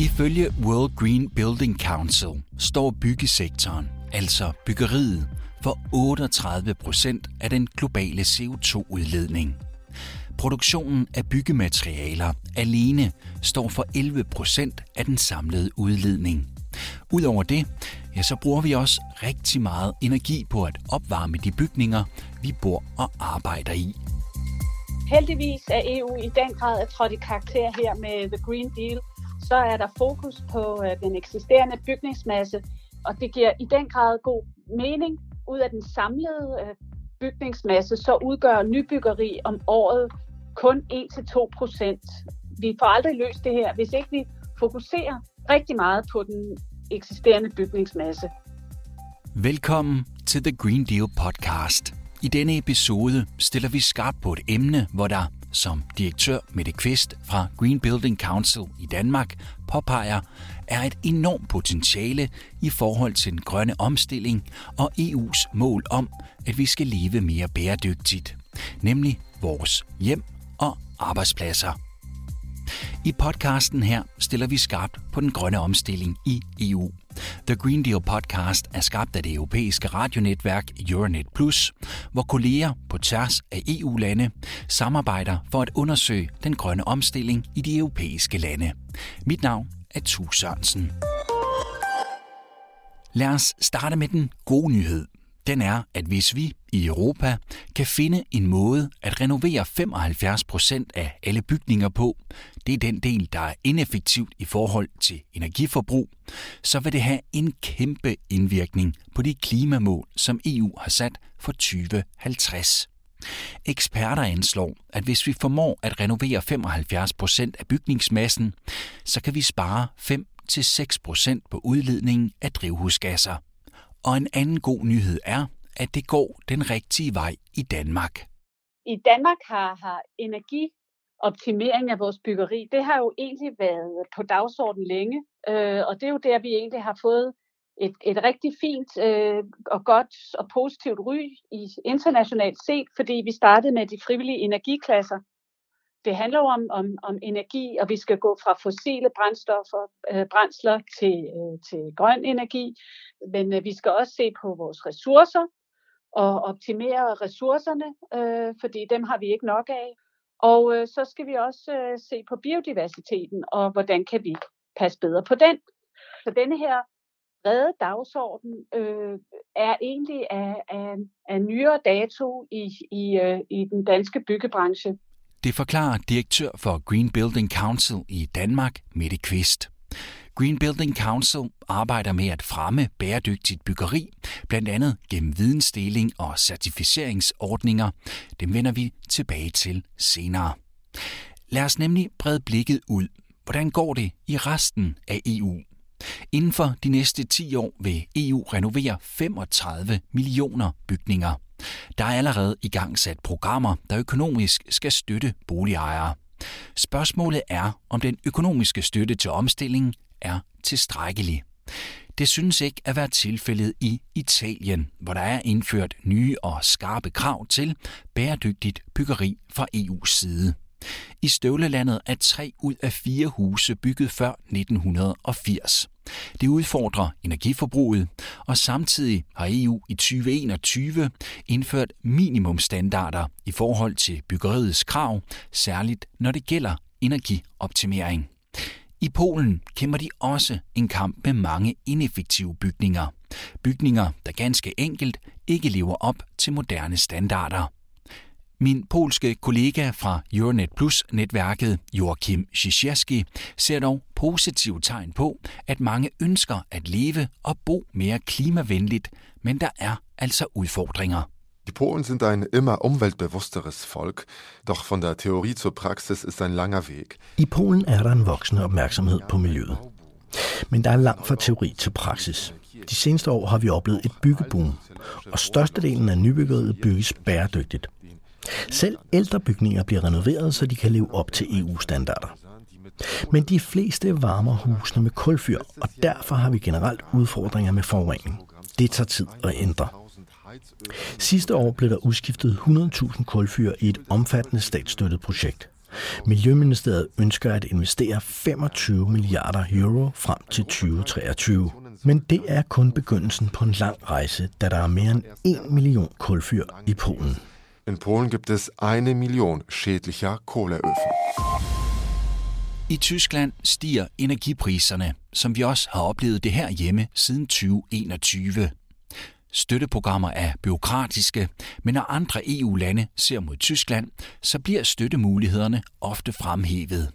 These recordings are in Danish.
Ifølge World Green Building Council står byggesektoren, altså byggeriet, for 38 procent af den globale CO2-udledning. Produktionen af byggematerialer alene står for 11 procent af den samlede udledning. Udover det, ja, så bruger vi også rigtig meget energi på at opvarme de bygninger, vi bor og arbejder i. Heldigvis er EU i den grad trådt i karakter her med The Green Deal. Så er der fokus på øh, den eksisterende bygningsmasse, og det giver i den grad god mening. Ud af den samlede øh, bygningsmasse, så udgør nybyggeri om året kun 1-2 procent. Vi får aldrig løst det her, hvis ikke vi fokuserer rigtig meget på den eksisterende bygningsmasse. Velkommen til The Green Deal podcast. I denne episode stiller vi skarpt på et emne, hvor der, som direktør Mette Kvist fra Green Building Council i Danmark påpeger, er et enormt potentiale i forhold til den grønne omstilling og EU's mål om, at vi skal leve mere bæredygtigt, nemlig vores hjem og arbejdspladser. I podcasten her stiller vi skarpt på den grønne omstilling i EU. The Green Deal podcast er skabt af det europæiske radionetværk Euronet Plus, hvor kolleger på tværs af EU-lande samarbejder for at undersøge den grønne omstilling i de europæiske lande. Mit navn er Tu Sørensen. Lad os starte med den gode nyhed den er, at hvis vi i Europa kan finde en måde at renovere 75 procent af alle bygninger på, det er den del, der er ineffektivt i forhold til energiforbrug, så vil det have en kæmpe indvirkning på de klimamål, som EU har sat for 2050. Eksperter anslår, at hvis vi formår at renovere 75 procent af bygningsmassen, så kan vi spare 5-6 procent på udledningen af drivhusgasser. Og en anden god nyhed er, at det går den rigtige vej i Danmark. I Danmark har, har energioptimering af vores byggeri, det har jo egentlig været på dagsordenen længe. Øh, og det er jo der, vi egentlig har fået et, et rigtig fint øh, og godt og positivt ry i internationalt set, fordi vi startede med de frivillige energiklasser. Det handler jo om, om, om energi, og vi skal gå fra fossile brændstoffer, øh, brændsler til, øh, til grøn energi. Men øh, vi skal også se på vores ressourcer og optimere ressourcerne, øh, fordi dem har vi ikke nok af. Og øh, så skal vi også øh, se på biodiversiteten, og hvordan kan vi passe bedre på den. Så denne her brede dagsorden øh, er egentlig af, af, af nyere dato i, i, øh, i den danske byggebranche. Det forklarer direktør for Green Building Council i Danmark, Mette Kvist. Green Building Council arbejder med at fremme bæredygtigt byggeri, blandt andet gennem vidensdeling og certificeringsordninger. Dem vender vi tilbage til senere. Lad os nemlig brede blikket ud. Hvordan går det i resten af EU? Inden for de næste 10 år vil EU renovere 35 millioner bygninger. Der er allerede i gang sat programmer, der økonomisk skal støtte boligejere. Spørgsmålet er, om den økonomiske støtte til omstillingen er tilstrækkelig. Det synes ikke at være tilfældet i Italien, hvor der er indført nye og skarpe krav til bæredygtigt byggeri fra EU's side. I støvlelandet er tre ud af fire huse bygget før 1980. Det udfordrer energiforbruget, og samtidig har EU i 2021 indført minimumstandarder i forhold til byggeriets krav, særligt når det gælder energioptimering. I Polen kæmper de også en kamp med mange ineffektive bygninger. Bygninger, der ganske enkelt ikke lever op til moderne standarder. Min polske kollega fra Euronet Plus-netværket, Joachim Szyszewski, ser dog positive tegn på, at mange ønsker at leve og bo mere klimavenligt, men der er altså udfordringer. Die Polen sind ein immer umweltbewussteres Volk, doch von der Theorie zur Praxis ist ein langer Weg. I Polen er der en voksende opmærksomhed på miljøet. Men der er langt fra teori til praksis. De seneste år har vi oplevet et byggeboom, og størstedelen af nybyggeriet bygges bæredygtigt. Selv ældre bygninger bliver renoveret, så de kan leve op til EU-standarder. Men de fleste varmer husene med kulfyr, og derfor har vi generelt udfordringer med forurening. Det tager tid at ændre. Sidste år blev der udskiftet 100.000 kulfyr i et omfattende statsstøttet projekt. Miljøministeriet ønsker at investere 25 milliarder euro frem til 2023. Men det er kun begyndelsen på en lang rejse, da der er mere end 1 million kulfyr i Polen. In Polen gibt es eine Million schädlicher Kohleöfen. I Tyskland stiger energipriserne, som vi også har oplevet det her hjemme siden 2021. Støtteprogrammer er byråkratiske, men når andre EU-lande ser mod Tyskland, så bliver støttemulighederne ofte fremhævet.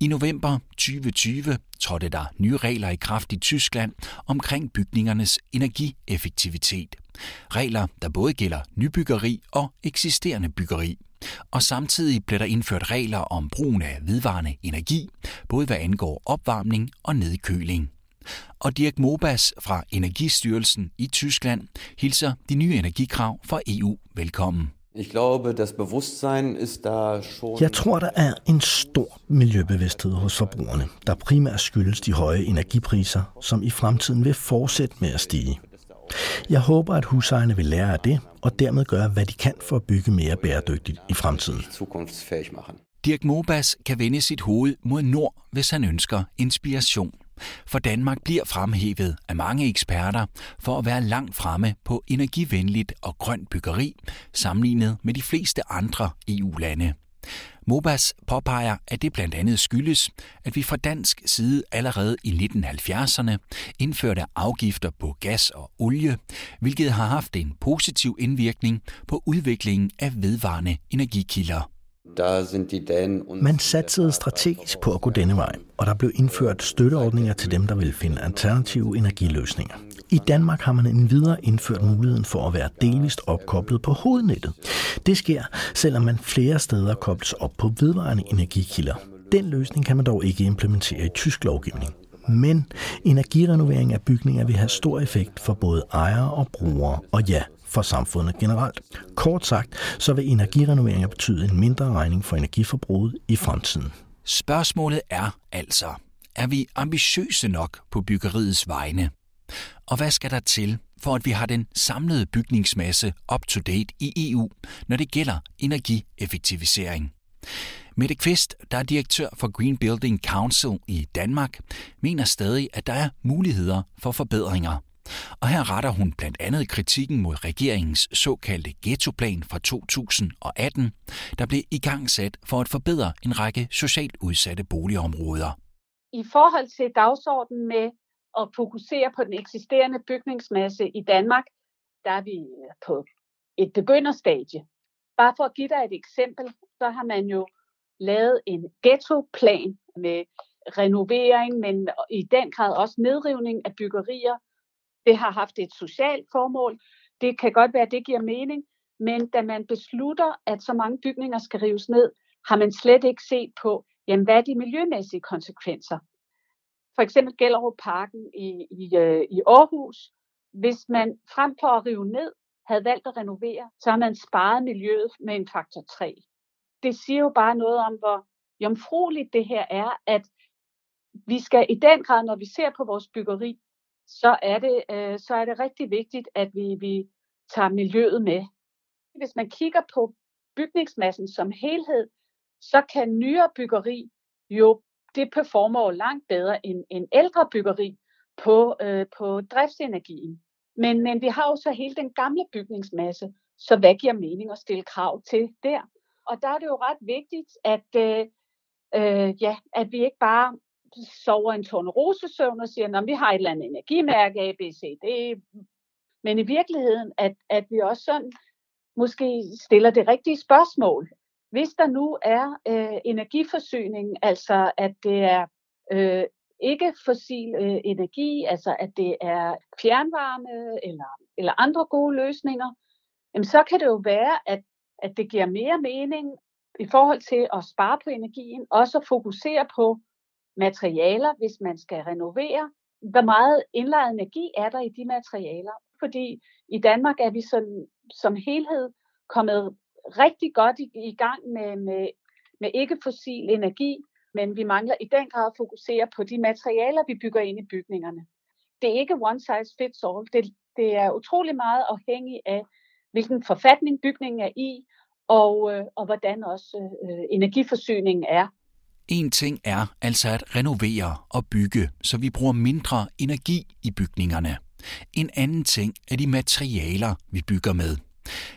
I november 2020 trådte der nye regler i kraft i Tyskland omkring bygningernes energieffektivitet. Regler, der både gælder nybyggeri og eksisterende byggeri. Og samtidig blev der indført regler om brugen af vedvarende energi, både hvad angår opvarmning og nedkøling. Og Dirk Mobas fra Energistyrelsen i Tyskland hilser de nye energikrav fra EU velkommen. Ich glaube, das Bewusstsein ist da schon... Jeg tror, der er en stor miljøbevidsthed hos forbrugerne, der primært skyldes de høje energipriser, som i fremtiden vil fortsætte med at stige. Jeg håber, at husejerne vil lære af det, og dermed gøre, hvad de kan for at bygge mere bæredygtigt i fremtiden. Dirk Mobas kan vende sit hoved mod nord, hvis han ønsker inspiration. For Danmark bliver fremhævet af mange eksperter for at være langt fremme på energivenligt og grønt byggeri, sammenlignet med de fleste andre EU-lande. Mobas påpeger, at det blandt andet skyldes, at vi fra dansk side allerede i 1970'erne indførte afgifter på gas og olie, hvilket har haft en positiv indvirkning på udviklingen af vedvarende energikilder. Man satsede strategisk på at gå denne vej, og der blev indført støtteordninger til dem, der vil finde alternative energiløsninger. I Danmark har man endvidere indført muligheden for at være delvist opkoblet på hovednettet. Det sker, selvom man flere steder kobles op på vedvarende energikilder. Den løsning kan man dog ikke implementere i tysk lovgivning. Men energirenovering af bygninger vil have stor effekt for både ejere og brugere, og ja, for samfundet generelt. Kort sagt, så vil energirenoveringer betyde en mindre regning for energiforbruget i fremtiden. Spørgsmålet er altså, er vi ambitiøse nok på byggeriets vegne? Og hvad skal der til, for at vi har den samlede bygningsmasse up-to-date i EU, når det gælder energieffektivisering? Mette Kvist, der er direktør for Green Building Council i Danmark, mener stadig, at der er muligheder for forbedringer. Og her retter hun blandt andet kritikken mod regeringens såkaldte ghettoplan fra 2018, der blev igangsat for at forbedre en række socialt udsatte boligområder. I forhold til dagsordenen med at fokusere på den eksisterende bygningsmasse i Danmark, der er vi på et begynderstadie. Bare for at give dig et eksempel, så har man jo lavet en ghettoplan med renovering, men i den grad også nedrivning af byggerier, det har haft et socialt formål. Det kan godt være, at det giver mening, men da man beslutter, at så mange bygninger skal rives ned, har man slet ikke set på, jamen, hvad er de miljømæssige konsekvenser. For eksempel Gellerup Parken i, i, øh, i Aarhus. Hvis man frem for at rive ned, havde valgt at renovere, så har man sparet miljøet med en faktor 3. Det siger jo bare noget om, hvor jomfrueligt det her er, at vi skal i den grad, når vi ser på vores byggeri, så er det, øh, så er det rigtig vigtigt, at vi, vi tager miljøet med. Hvis man kigger på bygningsmassen som helhed, så kan nyere byggeri jo, det performer jo langt bedre end, end ældre byggeri på, øh, på driftsenergien. Men, men vi har jo så hele den gamle bygningsmasse, så hvad giver mening at stille krav til der? Og der er det jo ret vigtigt, at, øh, øh, ja, at vi ikke bare sover en tornerosesøvn og siger, at vi har et eller andet energimærke, A, B, C, D. Men i virkeligheden, at, at vi også sådan måske stiller det rigtige spørgsmål. Hvis der nu er øh, energiforsyning, altså at det er øh, ikke fossil øh, energi, altså at det er fjernvarme eller, eller andre gode løsninger, jamen så kan det jo være, at, at det giver mere mening i forhold til at spare på energien, også at fokusere på materialer, hvis man skal renovere. Hvor meget indlejret energi er der i de materialer? Fordi i Danmark er vi sådan, som helhed kommet rigtig godt i, i gang med, med, med ikke-fossil energi, men vi mangler i den grad at fokusere på de materialer, vi bygger ind i bygningerne. Det er ikke one size fits all. Det, det er utrolig meget afhængigt af, hvilken forfatning bygningen er i, og, øh, og hvordan også øh, energiforsyningen er. En ting er altså at renovere og bygge, så vi bruger mindre energi i bygningerne. En anden ting er de materialer, vi bygger med.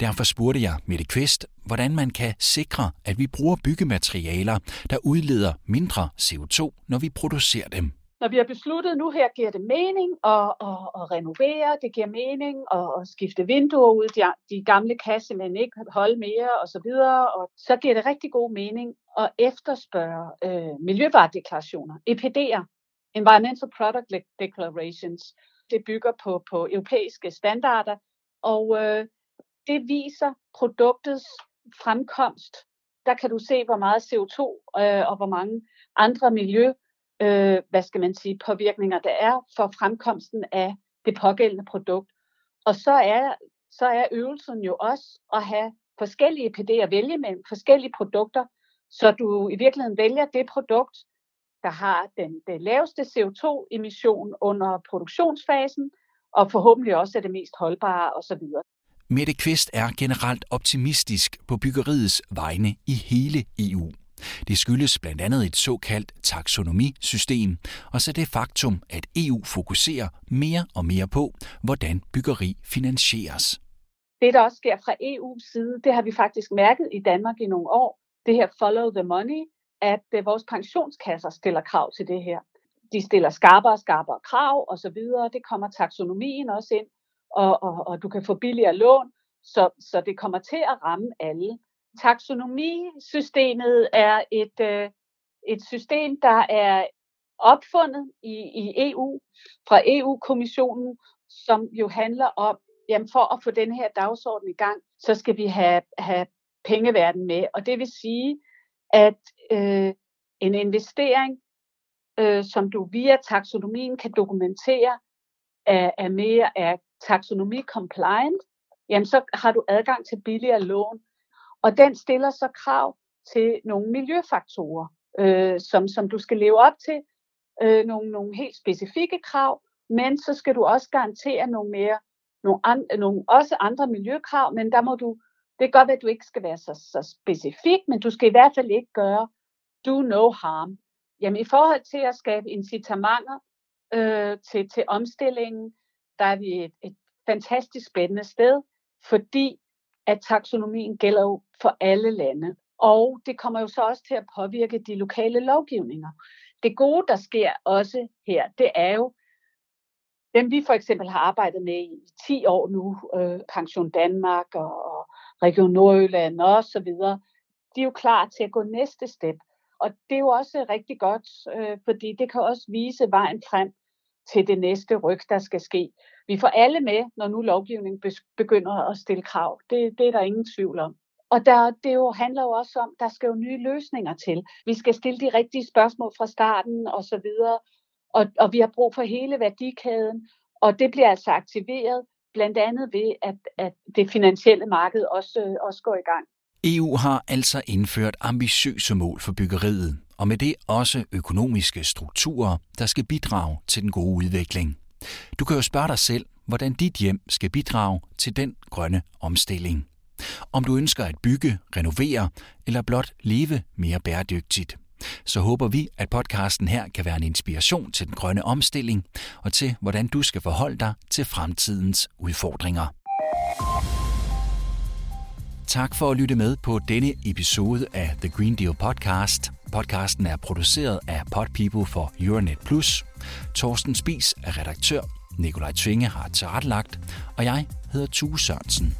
Derfor spurgte jeg Mette Kvist, hvordan man kan sikre, at vi bruger byggematerialer, der udleder mindre CO2, når vi producerer dem. Når vi har besluttet, nu her giver det mening at, at, at renovere, det giver mening at, at skifte vinduer ud, de, de gamle kasser, men ikke holde mere og så videre, og så giver det rigtig god mening at efterspørge øh, miljøvaredeklarationer, EPD'er, Environmental Product Declarations. Det bygger på, på europæiske standarder, og øh, det viser produktets fremkomst. Der kan du se, hvor meget CO2 øh, og hvor mange andre miljø, øh, hvad skal man sige, påvirkninger der er for fremkomsten af det pågældende produkt. Og så er, så er øvelsen jo også at have forskellige PD'er at vælge mellem, forskellige produkter, så du i virkeligheden vælger det produkt, der har den, den laveste CO2-emission under produktionsfasen, og forhåbentlig også er det mest holdbare osv. Mette Kvist er generelt optimistisk på byggeriets vegne i hele EU. Det skyldes blandt andet et såkaldt taksonomisystem, og så det faktum, at EU fokuserer mere og mere på, hvordan byggeri finansieres. Det, der også sker fra EU's side, det har vi faktisk mærket i Danmark i nogle år. Det her follow the money, at øh, vores pensionskasser stiller krav til det her. De stiller skarpere og skarpere krav osv. Det kommer taksonomien også ind og, og, og du kan få billigere lån, så, så det kommer til at ramme alle. Taksonomisystemet er et, øh, et system, der er opfundet i, i EU fra EU-kommissionen, som jo handler om, jamen for at få den her dagsorden i gang, så skal vi have, have pengeverden med. Og det vil sige, at øh, en investering, øh, som du via taksonomien kan dokumentere, er, er mere er taxonomi compliant, jamen så har du adgang til billigere lån. Og den stiller så krav til nogle miljøfaktorer, øh, som, som du skal leve op til, øh, nogle, nogle helt specifikke krav, men så skal du også garantere nogle mere, nogle, an, nogle også andre miljøkrav, men der må du, det kan godt være, at du ikke skal være så, så specifik, men du skal i hvert fald ikke gøre do no harm. Jamen i forhold til at skabe incitamenter øh, til, til omstillingen, der er vi et, et fantastisk spændende sted, fordi at taksonomien gælder jo for alle lande. Og det kommer jo så også til at påvirke de lokale lovgivninger. Det gode, der sker også her, det er jo, dem vi for eksempel har arbejdet med i 10 år nu, øh, Pension Danmark og, og Region Nordjylland og så videre, de er jo klar til at gå næste step. Og det er jo også rigtig godt, øh, fordi det kan også vise vejen frem til det næste ryg, der skal ske. Vi får alle med, når nu lovgivningen begynder at stille krav. Det, det er der ingen tvivl om. Og der, det jo handler jo også om, der skal jo nye løsninger til. Vi skal stille de rigtige spørgsmål fra starten og så videre. Og, og vi har brug for hele værdikæden, og det bliver altså aktiveret blandt andet ved, at, at det finansielle marked også, også går i gang. EU har altså indført ambitiøse mål for byggeriet, og med det også økonomiske strukturer, der skal bidrage til den gode udvikling. Du kan jo spørge dig selv, hvordan dit hjem skal bidrage til den grønne omstilling. Om du ønsker at bygge, renovere eller blot leve mere bæredygtigt. Så håber vi, at podcasten her kan være en inspiration til den grønne omstilling og til, hvordan du skal forholde dig til fremtidens udfordringer. Tak for at lytte med på denne episode af The Green Deal Podcast. Podcasten er produceret af Podpeople for Euronet Plus. Torsten Spis er redaktør, Nikolaj Tvinge har tilrettelagt, og jeg hedder Tue Sørensen.